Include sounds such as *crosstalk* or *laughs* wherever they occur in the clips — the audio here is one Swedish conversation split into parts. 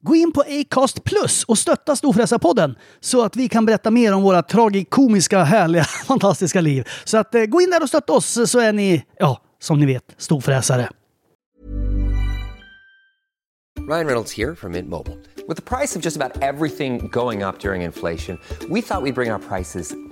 Gå in på Acast Plus och stötta Storfräsarpodden så att vi kan berätta mer om våra tragikomiska, härliga, *laughs* fantastiska liv. Så att eh, gå in där och stötta oss så är ni, ja, som ni vet, storfräsare. Ryan Reynolds här från Mint Mobile. priset på nästan allt som går upp under inflationen, trodde vi att vi skulle bring våra priser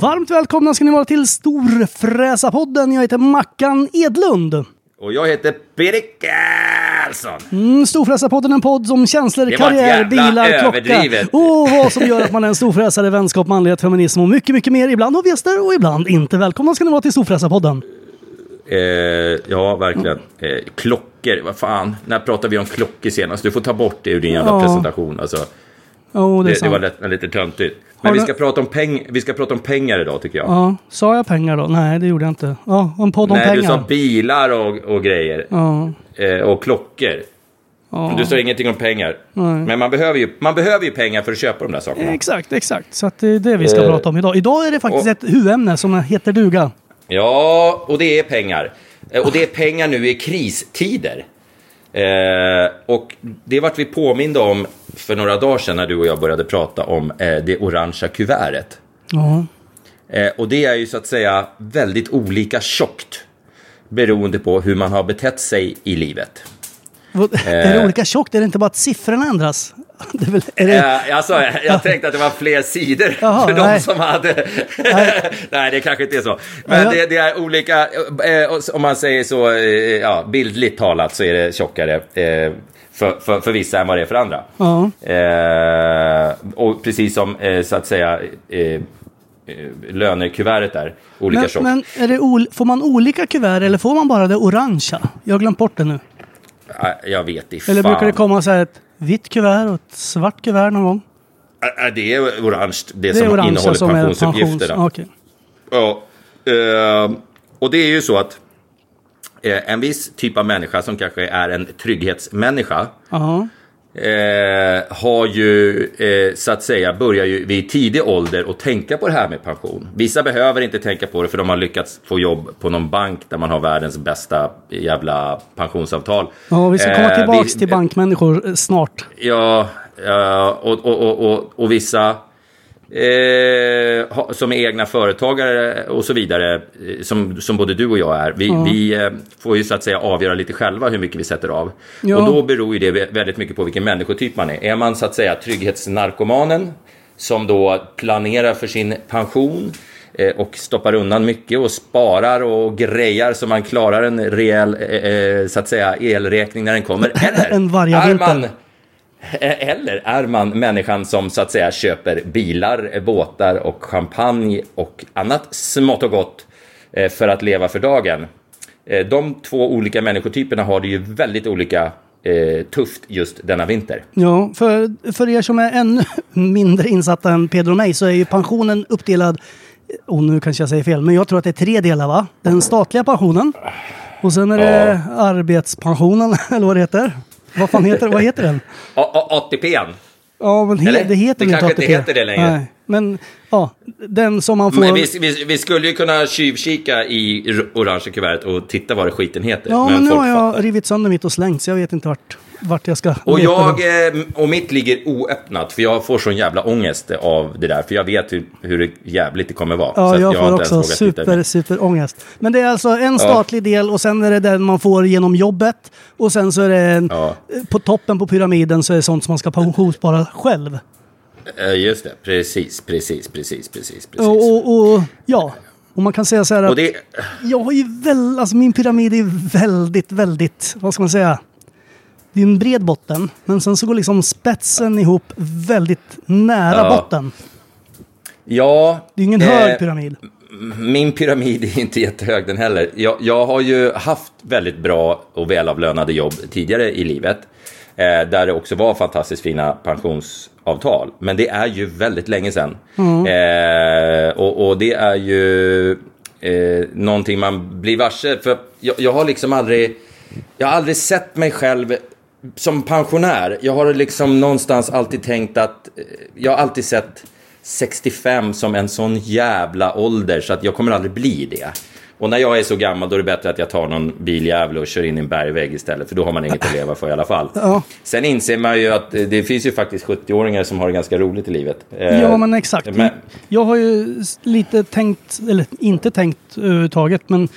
Varmt välkomna ska ni vara till Storfräsarpodden. Jag heter Mackan Edlund. Och jag heter Peter Karlsson. Mm, Storfräsarpodden är en podd om känslor, karriär, bilar, klocka och vad som gör att man är en storfräsare, vänskap, manlighet, feminism och mycket, mycket mer. Ibland har vi gäster och ibland inte. Välkomna ska ni vara till Storfräsarpodden. Eh, ja, verkligen. Eh, klockor, vad fan. När pratade vi om klockor senast? Du får ta bort det ur din jävla Ja. presentation. Alltså, Oh, det det, det var lätt, lite töntigt. Men vi ska, prata om peng, vi ska prata om pengar idag tycker jag. Ja, sa jag pengar då? Nej, det gjorde jag inte. Ja, en podd om Nej, pengar. du sa bilar och, och grejer. Ja, Eh, och klockor. ja. Du sa ingenting om pengar. Men man behöver, ju, man behöver ju pengar för att köpa de där sakerna. Exakt, exakt. Så det är det vi ska Eh, prata om idag. Idag är det faktiskt och- ett huvudämne som heter duga. Ja, och det är pengar. Eh, Och det är pengar nu i kristider. Eh, och det vart vi påminda om för några dagar sedan när du och jag började prata om eh, det orangea kuvertet. Ja. Eh, och det är ju så att säga väldigt olika tjockt beroende på hur man har betett sig i livet. Vad- Är det olika tjockt? Är det inte bara att siffrorna ändras? *laughs* Det är väl, är det, Eh, alltså, jag tänkte att det var fler sidor Jaha, för de nej. som hade... Nej. *laughs* det kanske inte är så. Men det, det är olika, eh, och om man säger så, eh, ja, bildligt talat så är det tjockare eh, för, för, för vissa än vad det är för andra. Eh, och precis som, eh, så att säga, eh, eh, lönekuvertet är olika men tjockt. men får man olika kuvert eller får man bara det orangea? Jag har glömt bort det nu. Eh, Jag vet inte Eller brukar det komma så här ett vitt kuvert och ett svart kuvert någon gång? Eh, Det är orange, det, Det som orangea innehåller som pensionsuppgifterna. pensions... Okej. Ja, eh, och det är ju så att eh, en viss typ av människa som kanske är en trygghetsmänniska Ja. Eh, har ju eh, så att säga börjar ju vid tidig ålder att tänka på det här med pension. Vissa behöver inte tänka på det för de har lyckats få jobb på någon bank där man har världens bästa jävla pensionsavtal. ja, vi ska komma Eh, tillbaks vi- till bankmänniskor eh, snart. Ja, ja och, och, och, och, och vissa eh, som är egna företagare och så vidare, eh, som, som både du och jag är, vi, vi eh, får ju så att säga avgöra lite själva hur mycket vi sätter av. Ja. Och då beror ju det vä- väldigt mycket på vilken människotyp man är. Är man så att säga trygghetsnarkomanen som då planerar för sin pension eh, och stoppar undan mycket och sparar och grejar så man klarar en rejäl eh, så att säga elräkning när den kommer. *laughs* Eller En är man eller är man människan som så att säga köper bilar, eh, båtar och champagne och annat smått och gott eh, för att leva för dagen? Eh, De två olika människotyperna har det ju väldigt olika eh, tufft just denna vinter. Ja, för, för er som är ännu *laughs* mindre insatta än Pedro och mig så är ju pensionen uppdelad, och nu kanske jag säger fel, men jag tror att det är tre delar va? Den statliga pensionen, Och sen är det arbetspensionen, *laughs* eller vad det heter. Vad fan heter Vad heter den? ATPn. Ja, men he, Eller? det heter Det väl kanske inte inte ATP. heter det längre. Nej, men ja, den som man får... Men vi, vi, vi skulle ju kunna tjuvkika i orange kuvertet och titta vad det skiten heter. ja, men nu folk har jag fattar. rivit sönder mitt och slängt, så jag vet inte vart, vart jag ska Och jag, eh, och mitt ligger oöppnat, för jag får sån jävla ångest av det där. För jag vet hur, hur jävligt det kommer vara. Ja, jag har får också super, super ångest. Men det är alltså en statlig del och sen är det den man får genom jobbet. Och sen så är det en, Ja. på toppen på pyramiden så är det sånt som man ska pensionsspara själv. Eh, Just det, precis, precis, precis, precis. precis. Och, och, och ja, och man kan säga så här att det, jag har ju väl, alltså min pyramid är väldigt, väldigt, vad ska man säga? Det är en bred botten, men sen så går liksom spetsen ihop väldigt nära Ja. botten. ja, Det är ingen eh, hög pyramid. Min pyramid är inte jättehög den heller. Jag, jag har ju haft väldigt bra och välavlönade jobb tidigare i livet. Eh, där det också var fantastiskt fina pensionsavtal. Men det är ju väldigt länge sedan. Eh, och, och det är ju eh, någonting man blir varse. För jag, jag har liksom aldrig... Jag har aldrig sett mig själv som pensionär. Jag har liksom någonstans alltid tänkt att... eh, Jag har alltid sett 65 som en sån jävla ålder så att jag kommer aldrig bli det. Och när jag är så gammal då är det bättre att jag tar någon biljävel och kör in i en bergvägg istället för då har man inget att leva för i alla fall. *laughs* Ja. Sen inser man ju att eh, det finns ju faktiskt 70-åringar som har det ganska roligt i livet. Eh, Ja, men exakt. men- Jag har ju lite tänkt, eller inte tänkt överhuvudtaget, men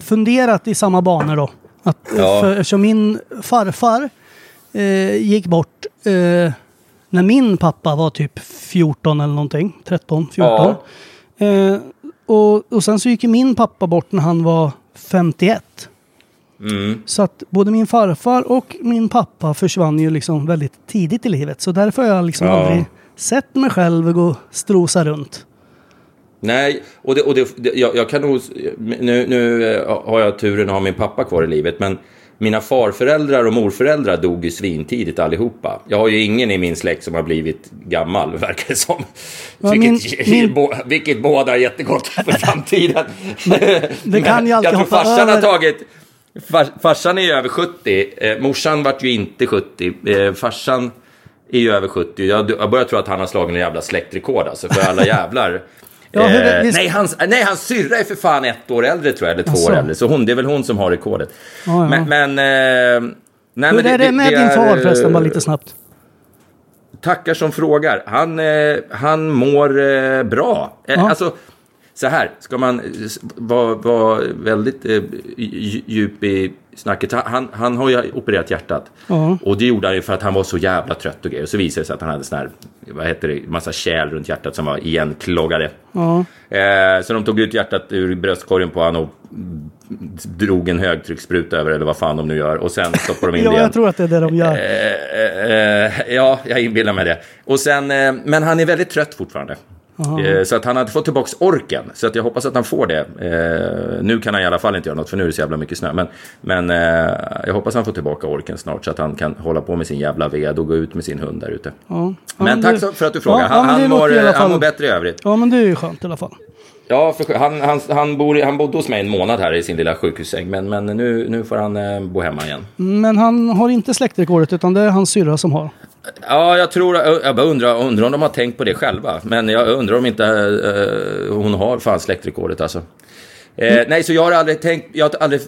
funderat i samma banor då. Att, Ja. för, eftersom min farfar eh, gick bort eh, när min pappa var typ 14 eller någonting. 13, 14. Eh, och, och sen så gick min pappa bort när han var 51. Mm. Så att både min farfar och min pappa försvann ju liksom väldigt tidigt i livet. Så därför har jag liksom Ja. aldrig sett mig själv gå strosa runt. Nej, och, det, och det, jag, jag kan nog... Nu, nu eh, har jag turen att ha min pappa kvar i livet, men mina farföräldrar och morföräldrar dog ju svintidigt allihopa. Jag har ju ingen i min släkt som har blivit gammal, *laughs* verkar det som. Ja, vilket, min- bo, vilket bådar jättegott för *laughs* framtiden. det kan ju *laughs* alltid Jag tror farsan över. har tagit... Far, farsan är ju över 70. Eh, morsan vart ju inte 70. Eh, farsan är ju över 70. Jag, jag börjar tro att han har slagit en jävla släktrekord alltså, för alla jävlar. Ja, hur Eh, vi- nej, hans, nej, hans syrra är för fan ett år äldre tror jag, eller två Asså. år äldre. Så hon, det är väl hon som har rekordet. Ja, ja. Men, men, eh, nej, Hur men är det med din är, far förresten, bara eh, lite snabbt? Tackar som frågar. Han, eh, han mår eh, bra. Eh, Ja. Alltså, så här, ska man eh, vara vara väldigt eh, dj- djup i snacket. Han, han har ju opererat hjärtat. Ja. Och det gjorde han ju för att han var så jävla trött och grejer. Och så visade det sig att han hade sån här, vad heter det, massa kärl runt hjärtat som var igenkloggade. Ja. Eh, så de tog ut hjärtat ur bröstkorgen på honom och drog en högtrycksspruta över eller vad fan de nu gör. Och sen stoppade de in *laughs* det Ja, igen. jag tror att det är det de gör. Eh, eh, ja, jag inbillar mig det. Och sen, eh, men han är väldigt trött fortfarande. Eh, så att han hade fått tillbaka orken. Så att jag hoppas att han får det. Eh, nu kan han i alla fall inte göra något för nu är det så jävla mycket snö. Men, men eh, jag hoppas han får tillbaka orken snart så att han kan hålla på med sin jävla ved och gå ut med sin hund där ute. Ja. Ja, Men det- tack så för att du frågar. Ja, Han, men det han, mår, han mår bättre i övrigt. Ja, men det är ju skönt i alla fall. Ja, han, han, han, bor, han bodde hos mig en månad här i sin lilla sjukhussäng. Men, men nu, nu får han eh, bo hemma igen. Men han har inte släktrekordet, utan det är hans syrra som har. Ja, jag tror, jag bara undrar, undrar om de har tänkt på det själva. Men jag undrar om inte eh, hon har fan släktrekordet alltså. Eh, Nej, så jag har aldrig tänkt, jag har aldrig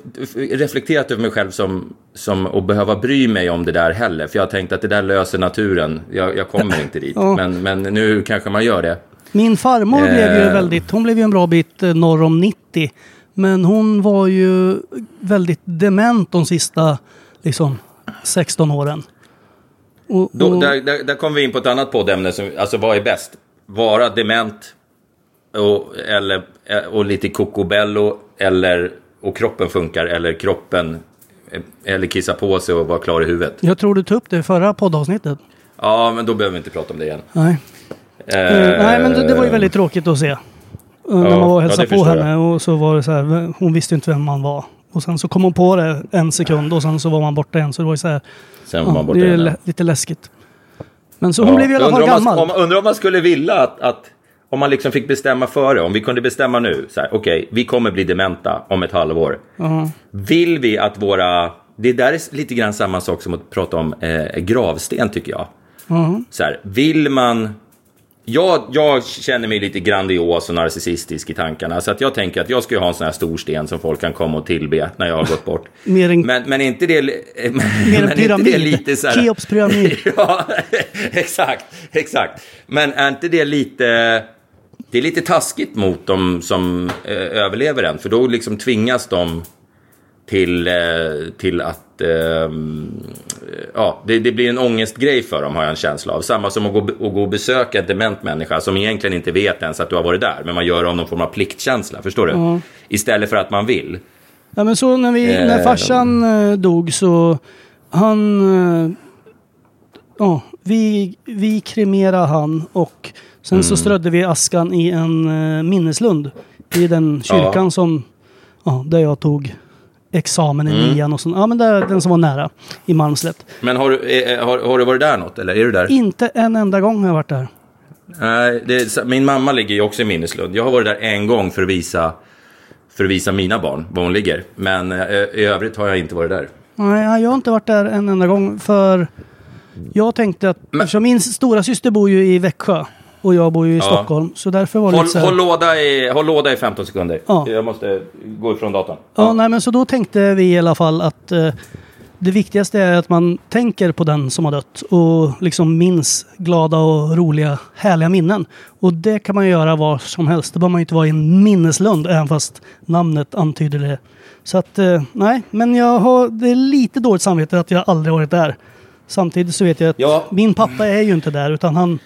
reflekterat över mig själv som, som att behöva bry mig om det där heller. För jag har tänkt att det där löser naturen. Jag, jag kommer inte dit. Ja. Men, men nu kanske man gör det. Min farmor Eh. blev ju väldigt, hon blev ju en bra bit eh, norr om 90. Men hon var ju väldigt dement de sista liksom, 16 åren. Och, Då, och, där, där, där kommer vi in på ett annat poddämne. Som, alltså vad är bäst? Vara dement och, eller, och lite kokobello eller och kroppen funkar eller kroppen eh, eller kissa på sig och vara klar i huvudet. Jag tror du tog upp det i förra poddavsnittet. Ja, men då behöver vi inte prata om det igen. Nej. Eh, Eh, nej, men det, det var ju väldigt tråkigt att se. Eh, När man var och ja, hälsade det på henne och så var det så här, hon visste inte vem man var. Och sen så kom hon på det en sekund och sen så var man borta igen. Så det var ju så här, Sen var ja, man borta det är igen. lite läskigt. Men så hon Ja. blev i alla fall gammal. Om, undrar om man skulle vilja att, att, om man liksom fick bestämma före, om vi kunde bestämma nu, så här, okej, vi kommer bli dementa om ett halvår. Vill vi att våra, det där är lite grann samma sak som att prata om eh, gravsten tycker jag. Så här, vill man, jag, jag känner mig lite grandios och narcissistisk i tankarna, så att jag tänker att jag ska ju ha en sån här stor sten som folk kan komma och tillbe när jag har gått bort. *laughs* Mer en- men, men inte det, *laughs* men, Mer en men inte det pyramid. lite så här, Keops pyramid. *laughs* ja, exakt, exakt. Men är inte det lite... Det är lite taskigt mot dem som eh, överlever den, för då liksom tvingas de till, eh, till att... Eh, ja, det, det blir en ångestgrej för dem, har jag en känsla av. Samma som att gå, att gå och besöka en dement människa som egentligen inte vet ens att du har varit där, men man gör det av någon form av pliktkänsla, förstår du? Istället för att man vill. Ja, men så när, vi, när Eh, farsan eh, dog så han... eh, Ja, vi, vi kremerade han och sen Mm. så strödde vi askan i en eh, minneslund. I den kyrkan Ja. som... Ja, där jag tog examen i Mm. nian och sånt. Ja, men där, den som var nära. I Malmslätt. Men har, du- eh, har, har du varit där något, eller är du där? Inte en enda gång har jag varit där. Nej, det är, min mamma ligger ju också i minneslund. Jag har varit där en gång för att visa, för att visa mina barn var hon ligger. Men eh, i övrigt har jag inte varit där. Nej, jag har inte varit där en enda gång för jag tänkte att Men- eftersom min stora syster bor ju i Växjö och jag bor ju i Stockholm så därför var det Håll, lite så här, håll, låda i, håll låda i 15 sekunder. Ja. Jag måste gå ifrån datorn. Ja, nej, men så då tänkte vi i alla fall att eh, det viktigaste är att man tänker på den som har dött och liksom minns glada och roliga, härliga minnen. Och det kan man göra var som helst. Det behöver man ju inte vara i en minneslund, även fast namnet antyder det. Så att, eh, nej, men jag har, det är lite dåligt samvete att jag aldrig varit där. Samtidigt så vet jag att Ja. min pappa är ju inte där, utan han,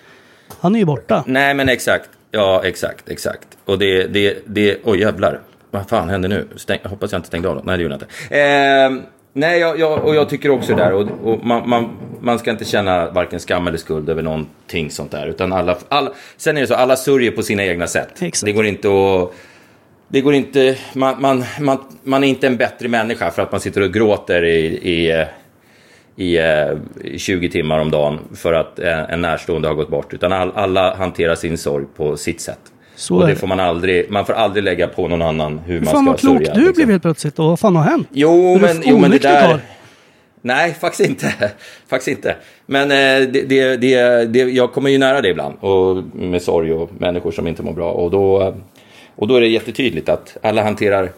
han är ju borta. Nej, men exakt. Ja, exakt, exakt. Och det, det, det, oj jävlar. Vad fan hände nu? Stäng, jag hoppas jag inte stängde av något. Nej, det gjorde jag inte. Eh, nej, jag, jag, och jag tycker också det där. Och, och man, man, man ska inte känna varken skam eller skuld över någonting sånt där. Utan alla, alla, sen är det så, alla sörjer på sina egna sätt. Exakt. Det går inte att... Det går inte, man, man, man, man är inte en bättre människa för att man sitter och gråter i, i, i eh, 20 timmar om dagen för att eh, en närstående har gått bort. Utan all, alla hanterar sin sorg på sitt sätt. Så och det får man aldrig, man får aldrig lägga på någon annan hur man Fan ska vad klok sörja. du liksom. blev helt plötsligt och vad fan har hänt? Jo, men, jo, men det där... Nej, faktiskt inte. *laughs* faktiskt inte. Men eh, det, det, det, det, jag kommer ju nära det ibland. Och med sorg och människor som inte mår bra. Och då, och då är det jättetydligt att alla hanterar,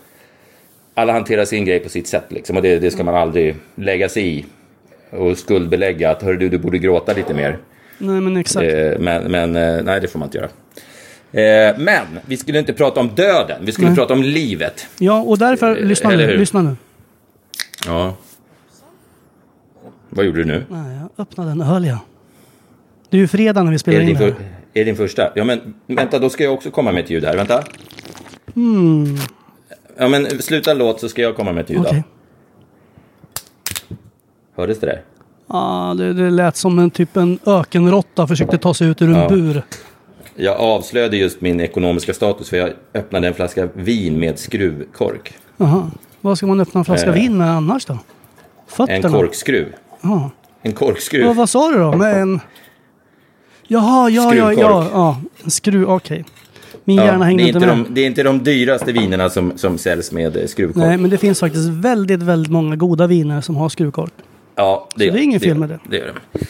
alla hanterar sin grej på sitt sätt. Liksom, och det, det ska man aldrig lägga sig i. Och skuldbelägga att hör du, du borde gråta lite mer. Nej men exakt. Eh, men men eh, nej, det får man inte göra. Eh, men vi skulle inte prata om döden. Vi skulle Nej. prata om livet. Ja, och därför, Eh, lyssna nu, lyssna nu. Ja. Vad gjorde du nu? Nej, jag öppnade en öl ja. Det är ju fredag när vi spelar in det här. är det din första? Ja, men vänta, då ska jag också komma med ett ljud här. Vänta. Ja, men sluta låt så ska jag komma med ett ljud. Hmm. Hördes det där? Ja, det, det lät som en typ en ökenråtta försökte ta sig ut ur en Ja. bur. Jag avslöjade just min ekonomiska status för jag öppnade en flaska vin med skruvkork. Jaha. Vad ska man öppna en flaska Eh. vin med annars då? En Fötterna? korkskruv. Ja. En korkskruv. Ja, vad sa du då? Med en... Jaha, ja, ja, ja. Skruvkork. ja. En skruv, okej. Min Ja, hjärna hängde inte inte med. de, det är inte de dyraste vinerna som, som säljs med eh, skruvkork. Nej, men det finns faktiskt väldigt, väldigt många goda viner som har skruvkork. Ja, det, Så det är inget fel med det. det gör det.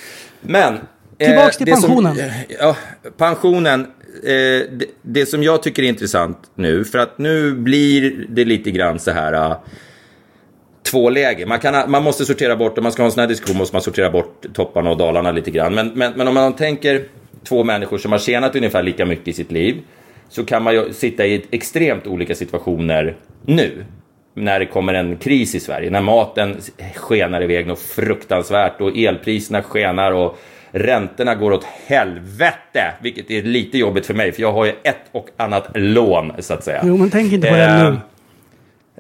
Men... eh, Tillbaks till det som- pensionen. ja, pensionen. Eh, det, det som jag tycker är intressant nu, för att nu blir det lite grann så här... eh, två läger. Man, kan, man måste sortera bort, om man ska ha en sån här diskussion måste man sortera bort topparna och dalarna lite grann. Men, men, men om man tänker två människor som har tjänat ungefär lika mycket i sitt liv så kan man ju sitta i extremt olika situationer nu. När det kommer en kris i Sverige, när maten skenar iväg något fruktansvärt och elpriserna skenar och räntorna går åt helvete. Vilket är lite jobbigt för mig, för jag har ju ett och annat lån så att säga. Jo, men tänk inte på det Eh, nu.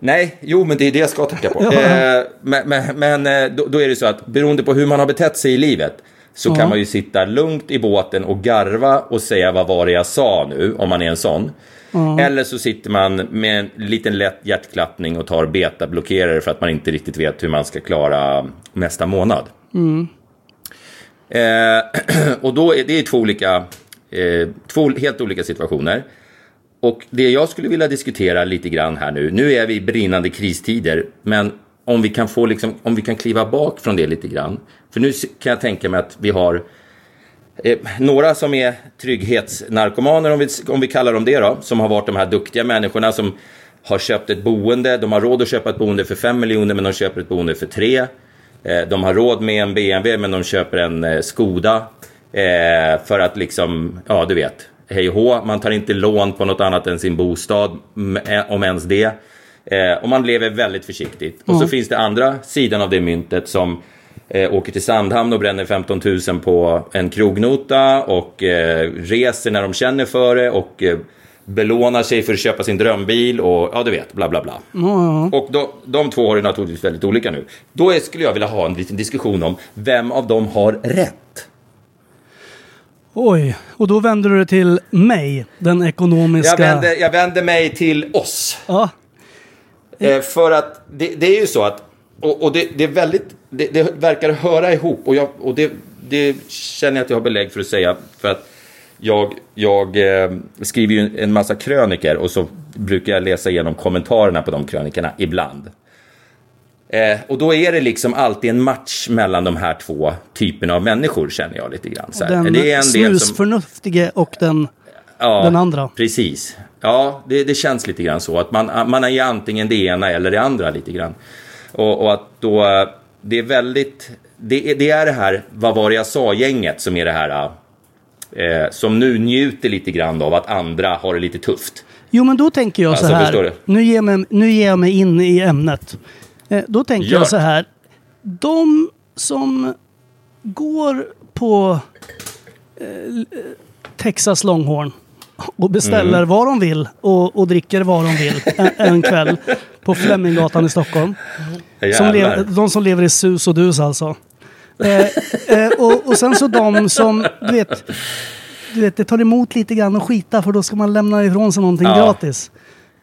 Nej, jo men det är det jag ska tänka på. *laughs* Ja. Eh, men men, men eh, då, då är det så att beroende på hur man har betett sig i livet så Ja. kan man ju sitta lugnt i båten och garva och säga vad var det jag sa nu, om man är en sån. Eller så sitter man med en liten lätt hjärtklappning och tar betablockerare för att man inte riktigt vet hur man ska klara nästa månad. Eh, *clears throat* och då är det två olika Eh, två helt olika situationer. Och det jag skulle vilja diskutera lite grann här nu, nu är vi i brinnande kristider, men om vi kan få liksom, om vi kan kliva bak från det lite grann. För nu kan jag tänka mig att vi har eh, några som är trygghetsnarkomaner, om vi, om vi kallar dem det då, som har varit de här duktiga människorna som har köpt ett boende, de har råd att köpa ett boende för 5 miljoner men de köper ett boende för 3. Eh, de har råd med en BMW men de köper en eh, Skoda. Eh, för att liksom, ja du vet, hej och hå. man tar inte lån på något annat än sin bostad, eh, om ens det och man lever väldigt försiktigt. Och så finns det andra sidan av det myntet som åker till Sandhamn och bränner 15 000 på en krognota och reser när de känner för det och belånar sig för att köpa sin drömbil och ja, du vet, bla bla bla. Mm. Och då, de två har ju naturligtvis väldigt olika nu. Då är, skulle jag vilja ha en liten diskussion om vem av dem har rätt. Oj, och då vänder du dig till mig, den ekonomiska... Jag vänder, jag vänder mig till oss. Ja. Eh, för att det, det, är ju så att, och, och det, det, är väldigt, det, det, verkar höra ihop och, jag, och det, det känner jag att jag har belägg för att säga. För att jag, jag eh, skriver ju en massa kröniker och så brukar jag läsa igenom kommentarerna på de krönikerna ibland. Eh, och då är det liksom alltid en match mellan de här två typerna av människor känner jag lite grann. Så den det är en snusförnuftige som... och den, ja, den andra. Precis. Ja, det, det, känns lite grann så. Att man, man är antingen det ena eller det andra lite grann. Och, och att då, det är väldigt, det, det är det här, vad var det jag sa-gänget som är det här eh, som nu njuter lite grann av att andra har det lite tufft. Jo, men då tänker jag Alltså, så här. Nu ger, mig, nu ger jag mig in i ämnet. Eh, då tänker Gör jag så här. De som går på eh, Texas Longhorn och beställer Mm. vad de vill och, och dricker vad de vill en, en kväll på Fleminggatan i Stockholm. Som lever, de som lever i sus och dus alltså. Eh, eh, och, och sen så de som, du vet, du vet, det tar emot lite grann att skita för då ska man lämna ifrån sig någonting Ja. gratis.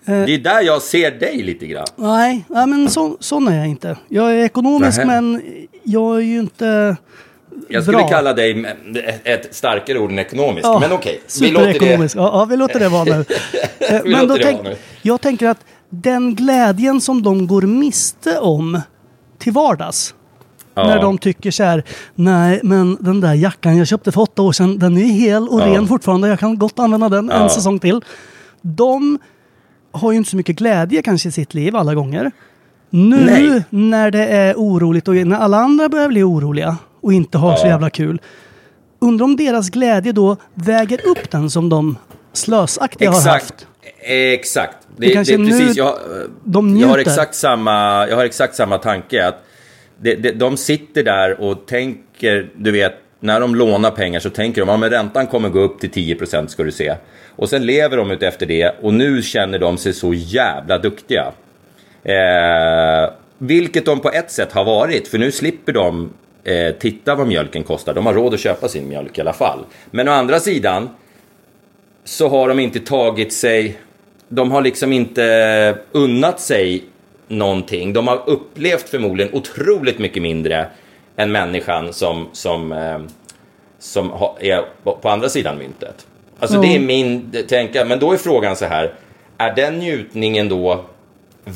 Det är där jag ser dig lite grann. Nej, nej men så, sån är jag inte. Jag är ekonomisk Nähä. men jag är ju inte Jag skulle bra. kalla dig ett starkare ord än ekonomisk. Ja, Men okej, vi låter det. Ja, vi låter det vara nu. *laughs* Eh, men då tänk, nu. jag tänker att den glädjen som de går miste om till vardags. Ja. När de tycker så här, nej men den där jackan jag köpte för åtta år sedan, den är hel och Ja. ren fortfarande. Jag kan gott använda den Ja. en säsong till. De har ju inte så mycket glädje kanske i sitt liv alla gånger. Nu Nej. när det är oroligt och när alla andra börjar bli oroliga och inte har så Ja. jävla kul. Undrar om deras glädje då väger upp den som de slösaktiga har haft. Exakt. Det, Det det, precis. Jag, de jag, har exakt samma, jag har exakt samma tanke. Att det, det, de sitter där och tänker, du vet, när de lånar pengar så tänker de att räntan kommer gå upp till 10% ska du se. Och sen lever de ut efter det och nu känner de sig så jävla duktiga. Eh, vilket de på ett sätt har varit, för nu slipper de eh, titta vad mjölken kostar. De har råd att köpa sin mjölk i alla fall. Men å andra sidan så har de inte tagit sig... De har liksom inte unnat sig någonting. De har upplevt förmodligen otroligt mycket mindre än människan som, som, eh, som ha- är på andra sidan myntet. Alltså Ja. det är min tänka. Men då är frågan så här. Är den njutningen då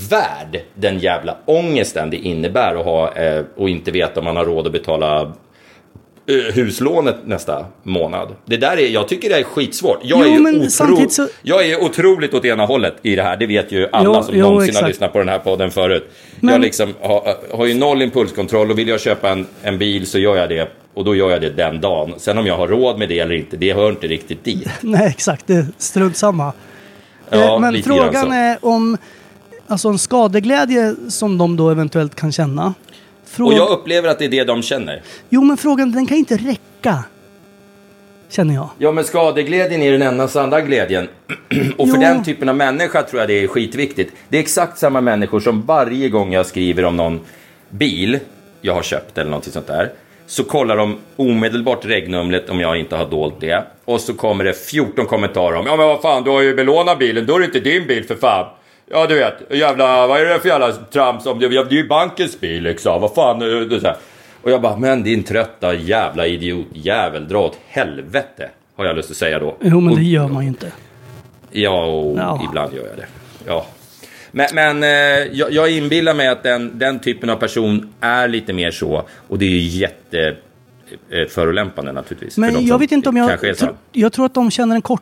värd den jävla ångesten det innebär att ha eh, och inte veta om man har råd att betala eh, huslånet nästa månad. Det där är, jag tycker det är skitsvårt. Jag, Jo, är, otro, så- jag är otroligt åt ena hållet i det här. Det vet ju alla Jo, som jo, någonsin har exakt. lyssnat på den här podden förut. Men- Jag liksom har, har ju noll impulskontroll och vill jag köpa en, en bil så gör jag det. Och då gör jag det den dagen. Sen om jag har råd med det eller inte, det hör inte riktigt dit. *laughs* Nej, exakt. Det är strunt samma. Ja, Eh, Men frågan är om alltså en skadeglädje som de då eventuellt kan känna. Frå- Och jag upplever att det är det de känner. Jo, men frågan den kan inte räcka. Känner jag. Ja, men skadeglädjen är den enda sanna glädjen. *clears throat* Och för Jo. den typen av människa tror jag det är skitviktigt. Det är exakt samma människor som varje gång jag skriver om någon bil jag har köpt eller något sånt där. Så kollar de omedelbart regnumret om jag inte har dolt det. Och så kommer det 14 kommentarer om Ja men vad fan, du har ju belånat bilen, då är det inte din bil för fan. Ja du vet, jävla, vad är det för jävla trams om det, det är ju bankens bil liksom, vad fan. eh, Det så här. Och jag bara, men din trötta jävla idiot jävel, dra åt helvete. har jag lust att säga då. Jo, men det gör man ju inte. Ja, och Ja. ibland gör jag det. Ja. Men, men eh, jag, jag inbillar mig att den, den typen av person är lite mer så. Och det är ju jätte eh, förolämpande naturligtvis. Men jag vet inte om jag... Tro, jag tror att de känner en kort...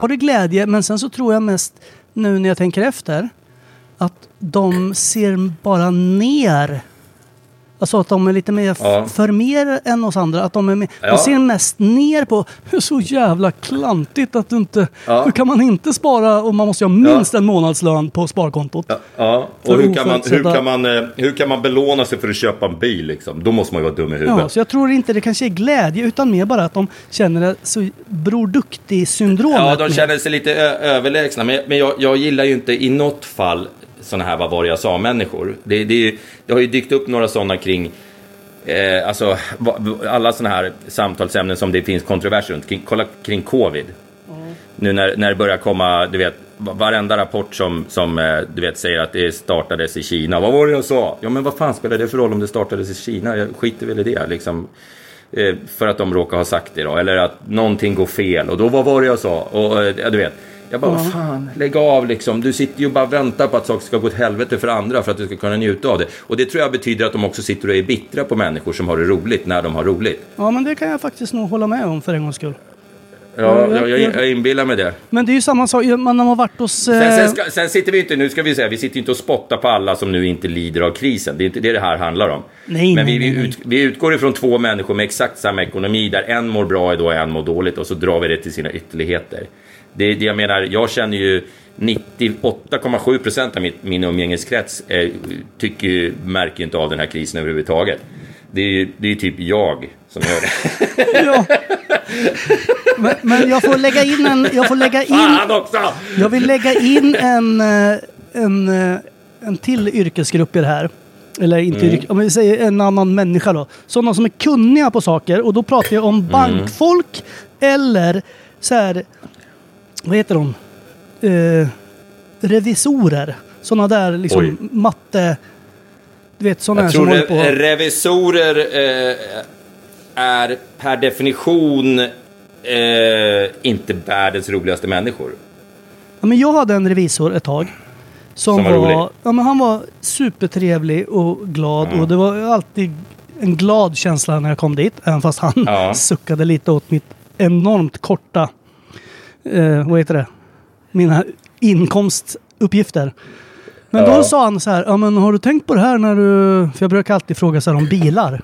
Har det glädje, men sen så tror jag mest nu när jag tänker efter att de ser bara ner. Alltså att de är lite mer Ja. för mer än oss andra. Att de, är mer, Ja. de ser mest ner på hur så jävla klantigt att du inte... Ja. Hur kan man inte spara och man måste ha minst en månadslön på sparkontot? Ja, och hur kan, man, hur, kan man, eh, hur kan man belåna sig för att köpa en bil liksom? Då måste man ju vara dum i huvudet. Ja, så jag tror inte det kanske är glädje utan mer bara att de känner det så Bror Duktig-syndromet. Ja, de känner sig lite överlägsna. Men, men jag, jag gillar ju inte i något fall sådana här vad var det jag sa-människor. Det, det, det har ju dykt upp några sådana kring eh, alltså, alla sådana här samtalsämnen som det finns kontroverser runt. Kring, kolla kring covid. Nu när, när det börjar komma, du vet, va- varenda rapport som, som eh, du vet, säger att det startades i Kina. Vad var det jag sa? Ja, men vad fan spelar det för roll om det startades i Kina? Jag skiter väl i det. Liksom. Eh, för att de råkar ha sagt det då. Eller att någonting går fel. Och då, vad var det jag sa? Och eh, du vet. Jag bara, vad fan, lägg av liksom. Du sitter ju och bara och väntar på att saker ska gå åt helvete för andra för att du ska kunna njuta av det. Och det tror jag betyder att de också sitter och är bittra på människor som har det roligt när de har roligt. Ja, men det kan jag faktiskt nog hålla med om för en gångs skull. Ja, jag, jag, jag inbillar mig det. Men det är ju samma sak, man har varit hos... Sen, Eh, sen, ska, sen sitter vi inte, nu ska vi säga, vi sitter inte och spottar på alla som nu inte lider av krisen. Det är inte det det här handlar om. Nej, Men nej, vi, vi, nej, nej. ut, vi utgår ifrån två människor med exakt samma ekonomi där en mår bra idag och en mår dåligt och så drar vi det till sina ytterligheter. Det, det jag menar, jag känner ju 98,7 procent av mitt, min umgängeskrets eh, tycker, märker inte av den här krisen överhuvudtaget. Det är ju det är typ jag som gör det. *laughs* ja. men, men jag får lägga in en... Jag får lägga in... Fan också! Jag vill lägga in en, eh, en, eh, en till yrkesgrupp i det här. Eller inte Mm. om vi säger en annan människa då. Sådana som är kunniga på saker. Och då pratar jag Mm. om bankfolk eller så här... Vad heter de? Eh, revisorer. Sådana där liksom Oj. matte... Du vet sådana Jag som håller på... re- revisorer eh, är per definition eh, inte världens roligaste människor. Ja, men jag hade en revisor ett tag. Som, Som var var, ja, men han var supertrevlig och glad. Och det var alltid en glad känsla när jag kom dit. Även fast han Ja. *laughs* suckade lite åt mitt enormt korta, eh, vad heter det, mina inkomstuppgifter. Men då Ja. sa han så här, ja men har du tänkt på det här när du... För jag brukar alltid fråga så här om bilar.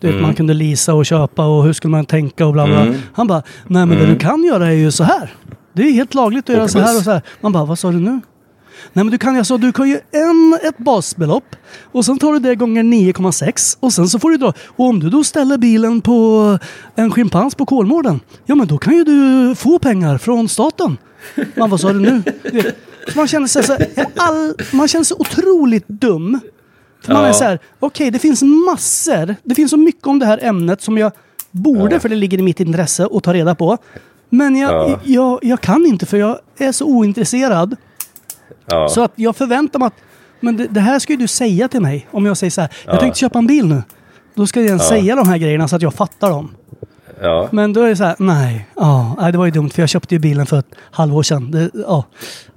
Du vet, Mm. man kunde leasa och köpa och hur skulle man tänka och bla bla. Han bara, nej men det du kan göra är ju så här. Det är helt lagligt att göra så här och så här. Man bara, vad sa du nu? Nej men du kan ju alltså, du kan ju en, ett basbelopp och sen tar du det gånger 9,6 och sen så får du dra. Och om du då ställer bilen på en schimpans på Kolmården, ja men då kan ju du få pengar från staten. Man vad sa du nu? Man känner sig så all, man känner sig otroligt dum. För man är så här, okej det finns massor, det finns så mycket om det här ämnet som jag borde, för det ligger i mitt intresse, att ta reda på. Men jag, Ja. jag, jag kan inte för jag är så ointresserad. Ja. Så att jag förväntar mig att men det, det här ska ju du säga till mig. Om jag säger så här, jag Ja. tänkte köpa en bil nu. Då ska jag säga de här grejerna så att jag fattar dem. ja. Men då är det så här, nej, ja, nej, det var ju dumt för jag köpte ju bilen för ett halvår sedan. Det, ja.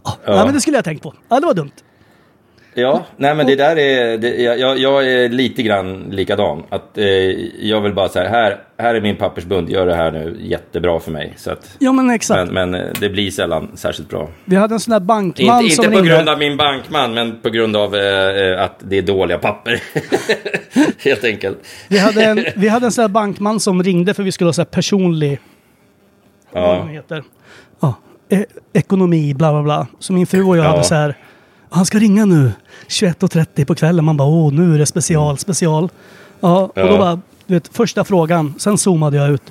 Ja. Nej, men det skulle jag tänkt på. Ja, det var dumt. Ja, nej men det där är, det, jag- jag, är lite grann likadan. Att, eh, jag vill bara säga, här, här är min pappersbund, gör det här nu jättebra för mig. Så att, Ja, men exakt. men, men eh, det blir sällan särskilt bra. Vi hade en sån där bankman Inte, som inte på ringde. grund av min bankman, men på grund av eh, eh, att det är dåliga papper. *laughs* Helt enkelt. Vi hade en, vi hade en sån där bankman som ringde för vi skulle ha så här personlig vad Ja. de heter. Ja, e- ekonomi, bla bla bla. Så min fru och jag Ja. hade så här, han ska ringa nu 21.30 på kvällen. Man bara, åh nu är det special, special. Ja, och då Ja. bara, du vet, första frågan, sen zoomade jag ut.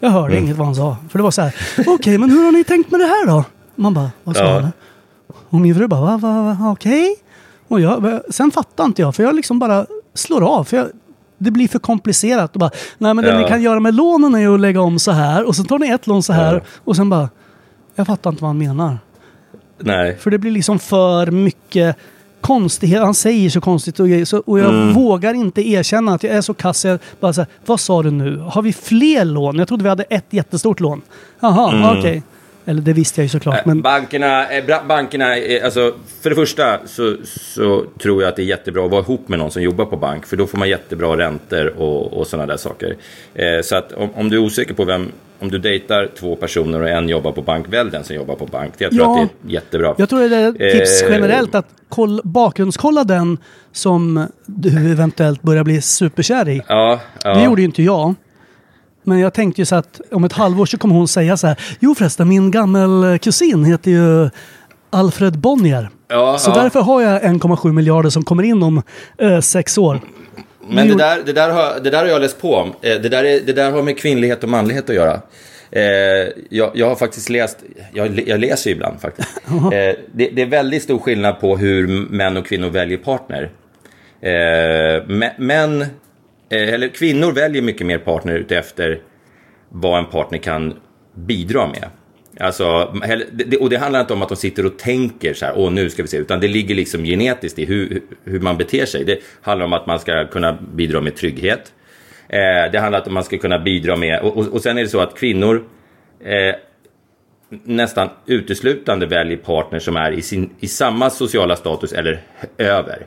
Jag hörde Mm. inget vad han sa. För det var så här, okej, men hur har ni tänkt med det här då? Man bara, vad sa Ja. han? Och min fru bara, va, va, va okej? Och jag, sen fattar inte jag, för jag liksom bara slår av. För jag, det blir för komplicerat. Och bara, nej men det Ja. ni kan göra med lånen är ju att lägga om så här. Och sen tar ni ett lån så här. Ja. Och sen bara, jag fattar inte vad han menar. Nej. För det blir liksom för mycket konstighet. Han säger så konstigt och grejer. Så, och jag Mm. vågar inte erkänna att jag är så kass. Jag bara så här, vad sa du nu? Har vi fler lån? Jag trodde vi hade ett jättestort lån. Jaha, Mm. okej. Eller det visste jag ju såklart. Men Bankerna, bra- bankerna eh, alltså, för det första så, så tror jag att det är jättebra att vara ihop med någon som jobbar på bank, för då får man jättebra räntor och, och sådana där saker. Eh, så att om, om du är osäker på vem, om du dejtar två personer och en jobbar på bank, välj den som jobbar på bank. Jag tror Ja. att det är jättebra. jag tror det är ett tips Eh, generellt att koll, bakgrundskolla den som du eventuellt börjar bli superkär i. Ja, ja. Det gjorde ju inte jag. Men jag tänkte ju så att om ett halvår så kommer hon säga så här. Jo förresten, min gammel kusin heter ju Alfred Bonnier. Ja, så ja. därför har jag 1,7 miljarder som kommer in om eh, sex år. Men det där, det, där har, det där har jag läst på om. Eh, Det där, är, det där har med kvinnlighet och manlighet att göra. Eh, jag, jag har faktiskt läst, jag, jag läser ju ibland faktiskt. *laughs* Eh, det, det är väldigt stor skillnad på hur män och kvinnor väljer partner. Mä- män, eller kvinnor väljer mycket mer partner utefter vad en partner kan bidra med. Alltså, och det handlar inte om att de sitter och tänker så här, åh nu ska vi se, utan det ligger liksom genetiskt i hur, hur man beter sig. Det handlar om att man ska kunna bidra med trygghet. Eh, det handlar om att man ska kunna bidra med, och, och, och sen är det så att kvinnor eh, nästan uteslutande väljer partner som är i, sin, i samma sociala status eller över.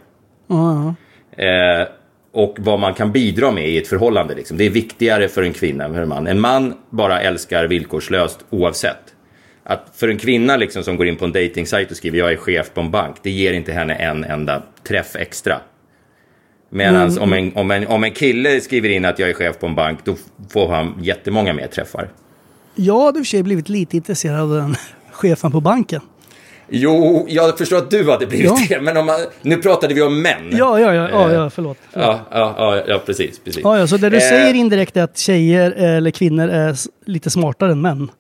Eh, och vad man kan bidra med i ett förhållande. Liksom. Det är viktigare för en kvinna än för en man. En man bara älskar villkorslöst oavsett. Att för en kvinna liksom, som går in på en datingsajt och skriver jag är chef på en bank, det ger inte henne en enda träff extra. Medan om, en, om, en, om en kille skriver in att jag är chef på en bank, då får han jättemånga mer träffar. Jag hade i och för sig blivit lite intresserad av den *laughs* chefen på banken. Jo, jag förstår att du hade blivit Ja. det, men om man, nu pratade vi om män. Ja, ja, ja, ja, ja förlåt. Ja, ja, ja, ja precis. precis. Ja, ja, så det du Eh, säger indirekt är att tjejer eller kvinnor är lite smartare än män?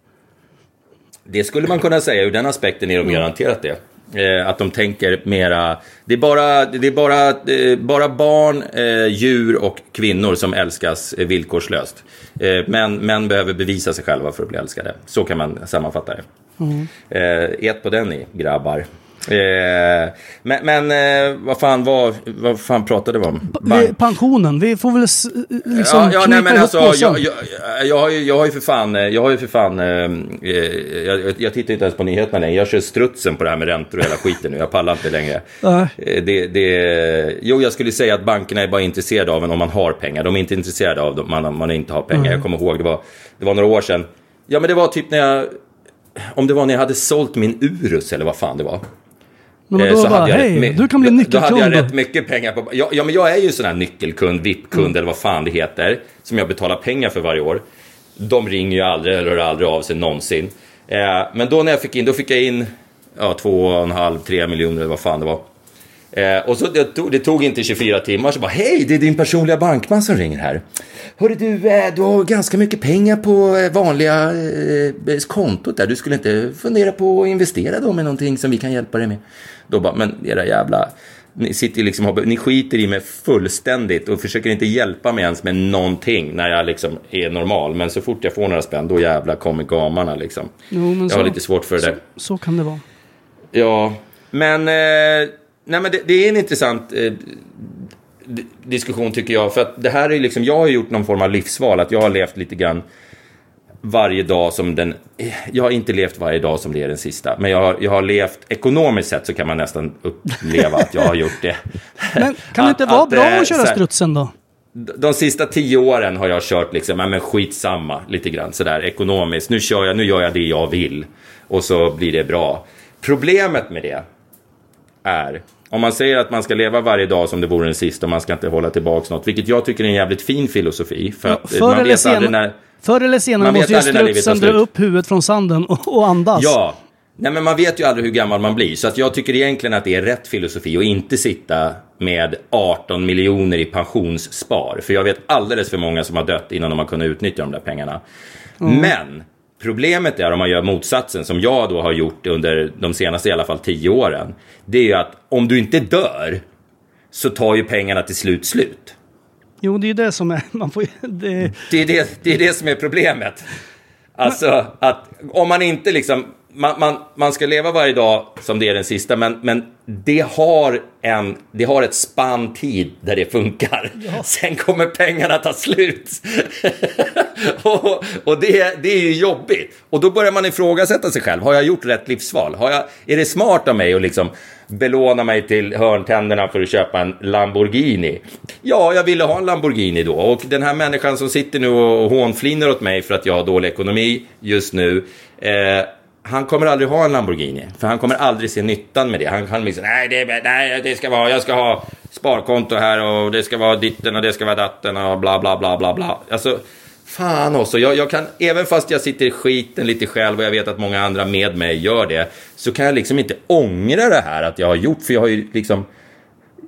Det skulle man kunna säga, ur den aspekten är de garanterat det. Eh, att de tänker mera, det är bara, det är bara, eh, bara barn, eh, djur och kvinnor som älskas villkorslöst. Men män behöver bevisa sig själva för att bli älskade. Så kan man sammanfatta det. Eh, ett på den ni grabbar. Eh, men men eh, vad, fan var, vad fan pratade vi om? Vi, pensionen, vi får väl s- liksom ja, ja, nej, men alltså, jag, jag, jag, har ju, jag har ju för fan, eh, jag har ju för fan, eh, eh, jag, jag tittar inte ens på nyheterna längre. Jag kör strutsen på det här med räntor och hela skiten nu. Jag pallar inte längre. Eh, Det, det, jo, jag skulle säga att bankerna är bara intresserade av en om man har pengar. De är inte intresserade av om man, om man inte har pengar. Jag kommer ihåg, det var, det var några år sedan. Ja, men det var typ när jag, om det var när jag hade sålt min Urus eller vad fan det var. Men Eh, då så bara, hej, du kan bli då- Då nyckelkund. hade jag rätt mycket pengar på... Ja, ja, men jag är ju sån här nyckelkund, VIP-kund Mm. eller vad fan det heter. Som jag betalar pengar för varje år. De ringer ju aldrig eller hör aldrig av sig någonsin. Eh, men då när jag fick in, då fick jag in ja, två och en halv, tre miljoner eller vad fan det var. Eh, och så det tog, det tog inte 24 timmar så bara hej, det är din personliga bankman som ringer här. Hörru du, eh, du har ganska mycket pengar på eh, vanliga eh, kontot där. Du skulle inte fundera på att investera dem i någonting som vi kan hjälpa dig med? Då bara, men era jävla... Ni, sitter liksom, ni skiter i mig fullständigt och försöker inte hjälpa mig ens med någonting när jag liksom är normal. Men så fort jag får några spänn, då jävla kommer gamarna liksom. Jo, jag så- har lite svårt för det där. Så kan det vara. Ja, men, eh, nej, men det, det är en intressant eh, diskussion tycker jag. För att det här är liksom, jag har gjort någon form av livsval. Att jag har levt lite grann varje dag som den... Jag har inte levt varje dag som det är den sista. Men jag har, jag har levt, ekonomiskt sett så kan man nästan uppleva att jag har gjort det. *laughs* Men kan det inte Att- vara att, bra eh, att köra här- strutsen då? de sista tio åren har jag kört liksom, men skitsamma lite grann sådär ekonomiskt. Nu kör jag, nu gör jag det jag vill. Och så blir det bra. Problemet med det är, om man säger att man ska leva varje dag som det vore den sista och man ska inte hålla tillbaka något, vilket jag tycker är en jävligt fin filosofi. För eh, Förr man eller, senare, när... förr eller senare måste ju strutsen dra upp huvudet från sanden och, och andas. Ja, nej men man vet ju aldrig hur gammal man blir. Så att jag tycker egentligen att det är rätt filosofi att inte sitta med 18 miljoner i pensionsspar. För jag vet alldeles för många som har dött innan de har kunnat utnyttja de där pengarna. Men problemet är om man gör motsatsen, som jag då har gjort under de senaste i alla fall tio åren. Det är ju att om du inte dör så tar ju pengarna till slut slut. Jo, det är ju det som är... Man får, det, Det är det, det är det som är problemet. Alltså att om man inte liksom, man, man, man ska leva varje dag som det är den sista, men, men det, har en, det har ett spann tid där det funkar. *laughs* Sen kommer pengarna ta slut. *laughs* och och det, det är ju jobbigt. Och då börjar man ifrågasätta sig själv. Har jag gjort rätt livsval? Har jag, är det smart av mig att liksom belåna mig till hörntänderna för att köpa en Lamborghini? Ja, jag ville ha en Lamborghini då. Och den här människan som sitter nu och hånflinar åt mig för att jag har dålig ekonomi just nu. Eh, han kommer aldrig ha en Lamborghini. För han kommer aldrig se nyttan med det. Han kan liksom, nej det, nej, det ska vara, jag ska ha sparkonto här och det ska vara ditten och det ska vara datten och bla bla bla bla bla. Alltså, fan också. Jag, jag kan, även fast jag sitter i skiten lite själv och jag vet att många andra med mig gör det. Så kan jag liksom inte ångra det här att jag har gjort. För jag har ju liksom,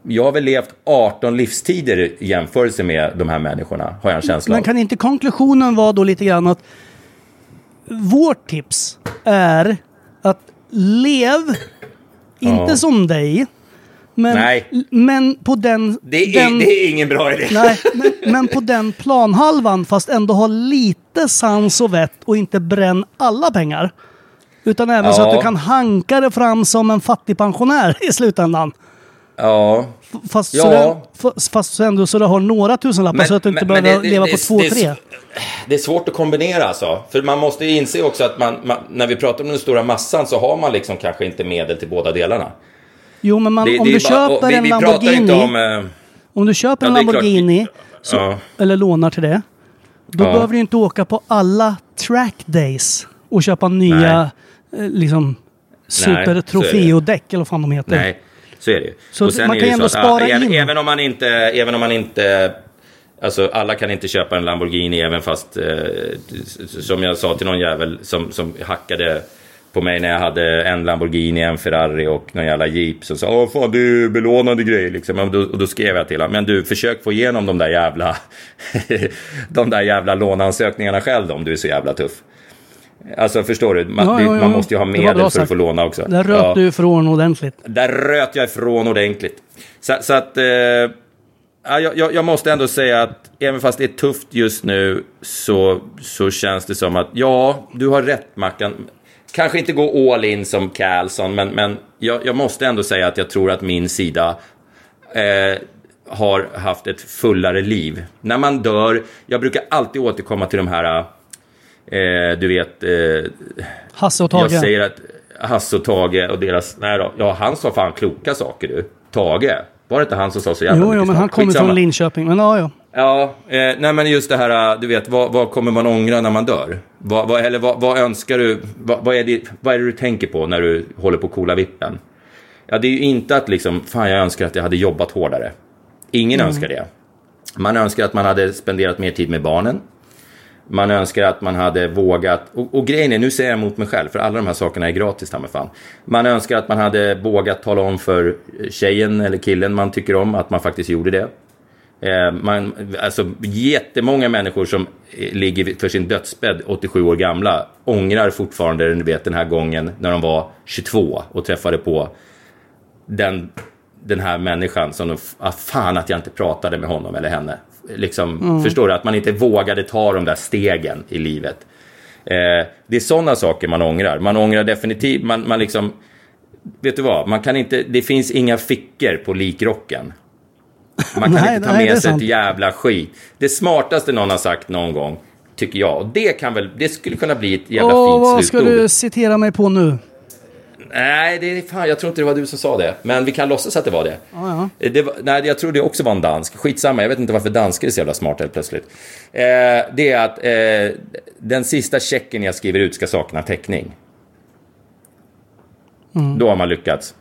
jag har väl levt 18 livstider i jämförelse med de här människorna. Har jag en känsla men av. kan inte konklusionen vara då lite grann att vårt tips är att lev inte Ja. som dig, men, Nej. men på den... Det är, den det är ingen bra idé. Nej, *laughs* men, men på den planhalvan fast ändå ha lite sans och vett och inte bränn alla pengar. Utan även så Ja. att du kan hanka det fram som en fattigpensionär i slutändan. Ja, Fast, Ja. så, f- fast så ändå så du har några tusenlappar så att du inte behöver det- leva det- på två, det tre. Det är svårt att kombinera alltså. För man måste ju inse också att man, man, när vi pratar om den stora massan så har man liksom kanske inte medel till båda delarna. Jo, men man, Det, om du bara- vi, en vi Lamborghini, om... eh, om du köper Ja, en. Lamborghini så, Ja. eller lånar till det, då Ja. behöver du inte åka på alla track days och köpa nya eh, liksom super så är det. trofeo-däck eller vad fan de heter. Nej, så är det ju. Så Och sen man är kan ju så ändå att, spara även, in. även om man inte... Även om man inte Alltså alla kan inte köpa en Lamborghini även fast, eh, som jag sa till någon jävel som, som hackade på mig när jag hade en Lamborghini, en Ferrari och någon jävla Jeep. Så sa åh fan det är belånade grejer liksom. Och då, och då skrev jag till honom, men du försök få igenom de där jävla, *laughs* de där jävla låneansökningarna själv då, om du är så jävla tuff. Alltså förstår du, man, Ja, ja, ja. man måste ju ha medel för att sagt. få låna också. Där röt du ifrån ordentligt. Där röt jag ifrån ordentligt. Så, så att... Eh, ja, jag, jag- jag måste ändå säga att även fast det är tufft just nu så, så känns det som att ja, du har rätt Mackan. Kanske inte gå all in som Carlson, men, men jag, jag måste ändå säga att jag tror att min sida eh, har haft ett fullare liv. När man dör, jag brukar alltid återkomma till de här, eh, du vet, eh, Hasse och jag Tage. säger att Hasse och Tage och deras... Nej då, ja, han sa fan kloka saker du. Tage. Var det inte han som sa så jävla Jo, jo, men han kommer från Linköping. Men ja, ja. Ja, eh, nej men just det här, äh, du vet, vad, vad kommer man ångra när man dör? Vad, vad, eller vad, vad önskar du, vad, är det, vad är det du tänker på när du håller på att coola vippen? Ja, det är ju inte att liksom, fan jag önskar att jag hade jobbat hårdare. Ingen önskar det. Man önskar att man hade spenderat mer tid med barnen. Man önskar att man hade vågat, och, och grejen är, nu säger jag emot mig själv, för alla de här sakerna är gratis, ta fan. Man önskar att man hade vågat tala om för tjejen eller killen man tycker om att man faktiskt gjorde det. Eh, man, alltså, jättemånga människor som eh, ligger för sin dödsbädd 87 år gamla ångrar fortfarande du vet, den här gången när de var 22 och träffade på den, den här människan som de, ah, fan att jag inte pratade med honom eller henne. Liksom, Förstår du? Att man inte vågade ta de där stegen i livet. Eh, det är sådana saker man ångrar. Man ångrar definitivt, man, man liksom, vet du vad, man kan inte, det finns inga fickor på likrocken. Man kan Nej, inte ta nej, med sig sant. ett jävla skit. Det smartaste någon har sagt någon gång, tycker jag, och det kan väl, det skulle kunna bli ett jävla Åh, fint vad ska slutord. du citera mig på nu? Nej, det är fan, jag tror inte det var du som sa det. Men vi kan låtsas att det var det. det var, nej, jag tror det också var en dansk. Skitsamma, jag vet inte varför danskar är så jävla smarta helt plötsligt. Eh, det är att eh, den sista checken jag skriver ut ska sakna täckning. Då har man lyckats.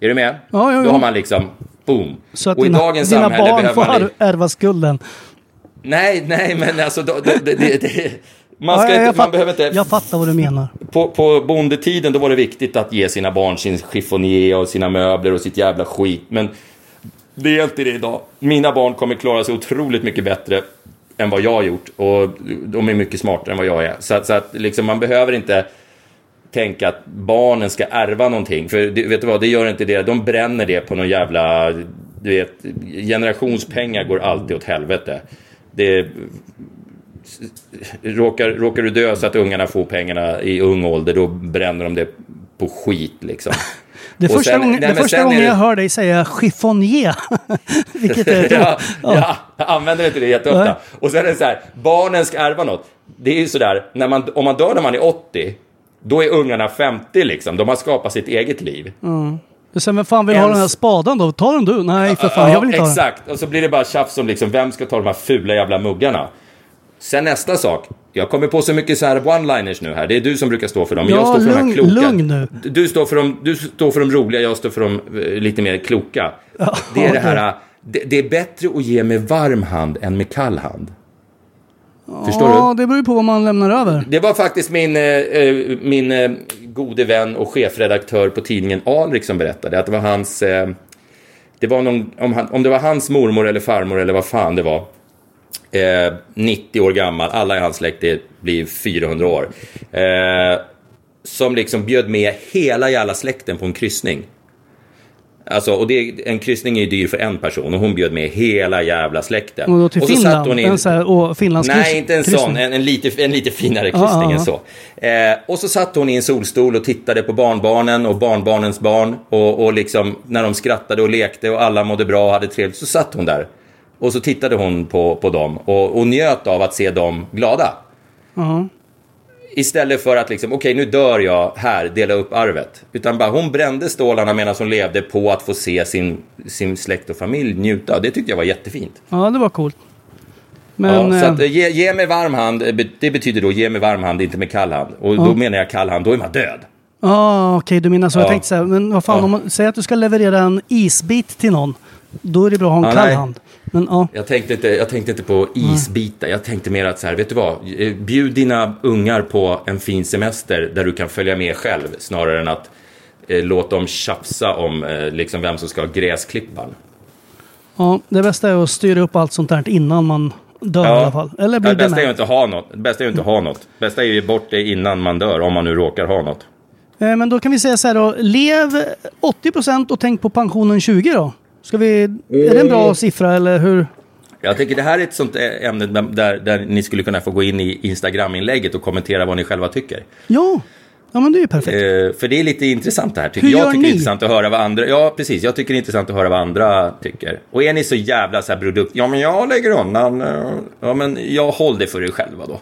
Är du med? Mm. Ja, ja, Då ja. har man liksom, boom. Så att Och i dina, dagens dina samhälle barn får man... ärva skulden. Nej, nej, men alltså, då, då, det, det, det, man, ska Ja, inte, jag, man fatt, behöver inte... jag fattar vad du menar. På, på bondetiden då var det viktigt att ge sina barn sin chiffonier och sina möbler och sitt jävla skit. Men Det är inte det idag. Mina barn kommer klara sig otroligt mycket bättre än vad jag har gjort. Och de är mycket smartare än vad jag är. Så, att- så att liksom, man behöver inte tänka att barnen ska ärva någonting. För det, vet du vad, det gör inte det. De bränner det på någon jävla... Du vet, generationspengar går alltid åt helvete. Det, råkar, råkar du dö så att ungarna får pengarna i ung ålder, då bränner de det på skit liksom. Det är första sen- gången, nej, det första gången det- jag hör dig säga chiffonier. *laughs* Vilket är... *laughs* ja, ja, jag använder inte det jätteofta. Nej. Och sen är det så här, barnen ska ärva något. Det är ju sådär, om man dör när man är 80, då är ungarna 50 liksom. De har skapat sitt eget liv. Sen vem fan vill ha Ens- den här spaden då? Ta den du. Nej, för fan. jag vill inte ha den. exakt. Och så blir det bara tjafs om liksom, vem ska ta de här fula jävla muggarna. Sen nästa sak. Jag kommer på så mycket så här one-liners nu här. Det är du som brukar stå för dem. Ja, jag står för de lugn- här kloka. lugn nu. Du står, för de, du står för de roliga, jag står för de eh, lite mer kloka. det är det här. Det, det är bättre att ge med varm hand än med kall hand. Förstår Ja, du? det beror ju på vad man lämnar över. Det var faktiskt min, eh, eh, min eh, gode vän och chefredaktör på tidningen Alrik som berättade att det var hans... Eh, det var någon, om, han, om det var hans mormor eller farmor eller vad fan det var. Eh, 90 år gammal, alla i hans släkt blir 400 år. Eh, som liksom bjöd med hela jävla släkten på en kryssning. Alltså, och det, en kryssning är ju dyr för en person och hon bjöd med hela jävla släkten. Och då till så satt Finland. hon i- En sån här, och Finlands Nej, inte en kryssning. sån. En, en, lite, en lite finare kryssning ja, än så. Eh, och så satt hon i en solstol och tittade på barnbarnen och barnbarnens barn. Och, och liksom när de skrattade och lekte och alla mådde bra och hade trevligt. Så satt hon där. Och så tittade hon på, på dem och, och njöt av att se dem glada. Ja. Istället för att liksom, okej nu dör jag här, dela upp arvet. Utan bara hon brände stålarna medan hon levde på att få se sin, sin släkt och familj njuta. Det tyckte jag var jättefint. ja, det var coolt. Men... ja, så att, eh, eh, ge, ge med varm hand, eh, det betyder då ge med varm hand, inte med kall hand. Och då menar jag kall hand, då är man död. Ja, okej, du menar så. Jag Ja. tänkte så här, men vad fan, Ja. om man säger att du ska leverera en isbit till någon, då är det bra att ha en Ja, kall nej. hand. Men ja, Jag tänkte inte, jag tänkte inte på isbitar, jag tänkte mer att så här, vet du vad? Bjud dina ungar på en fin semester där du kan följa med själv, snarare än att eh, låt dem tjafsa om eh, liksom vem som ska ha gräsklippan. ja, det bästa är att styra upp allt sånt där innan man dör i alla fall. Eller Ja, blir det bästa är ju inte att ha något. Det bästa är ju inte att ha något. Det bästa är ju bort det innan man dör, om man nu råkar ha något. Eh, Men då kan vi säga så här då, lev 80% och tänk på pensionen 20 då. Ska vi, är det en bra siffra eller hur? Jag tycker det här är ett sånt eh, ämne där, där, ni skulle kunna få gå in i Instagram-inlägget och kommentera vad ni själva tycker. Ja, ja men det är ju perfekt. Eh, för det är lite intressant det här. Tycker Hur jag gör tycker det är ni? intressant att höra vad andra... Ja, precis. Jag tycker det är intressant att höra vad andra tycker. Och är ni så jävla så här produkt... Ja, men jag lägger undan... eh, Ja, men jag håll det för er själva då.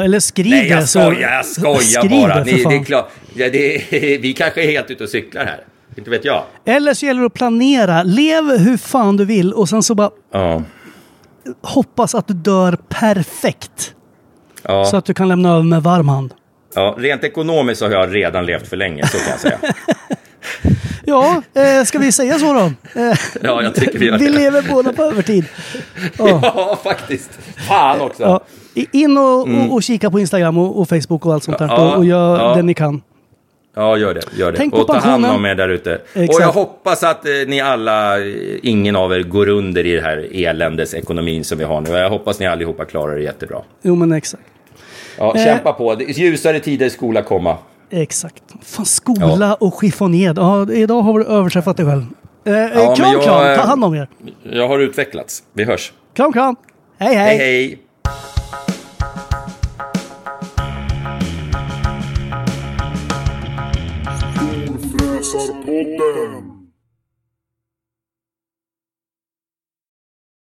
Eller skriv Nej, jag det. så- skojar, jag skojar bara. Ni, det är klart, ja, det är, *laughs* vi kanske är helt ute och cyklar här. Inte vet jag. Eller så gäller det att planera. Lev hur fan du vill och sen så bara Ja. hoppas att du dör perfekt. Ja. Så att du kan lämna över med varm hand. ja, rent ekonomiskt så har jag redan levt för länge, så kan jag säga. *laughs* Ja, eh, ska vi säga så då? Eh, *laughs* Ja, jag tycker vi gör *laughs* vi det. lever båda på övertid. Ja. Ja, faktiskt. Fan också. Ja. In och, och, och kika på Instagram och, och Facebook och allt sånt där. Mm. Och, gör ja. det ni kan. Ja, gör det. Gör det. Tänk på och ta hand om er där ute. Och jag hoppas att eh, ni alla, eh, ingen av er går under i det här eländesekonomin som vi har nu. Jag hoppas ni allihopa klarar det jättebra. Jo men exakt. Ja, Eh. kämpa på. Ljusare tider skola komma. Exakt. Fan, skola och chiffonier. Ja, idag har du överträffat dig själv. Eh, men kram, jag, kram. eh, Ta hand om er. Jag har utvecklats. Vi hörs. Kram, kram. Hej, Hej, hej. Storfräsarpodden.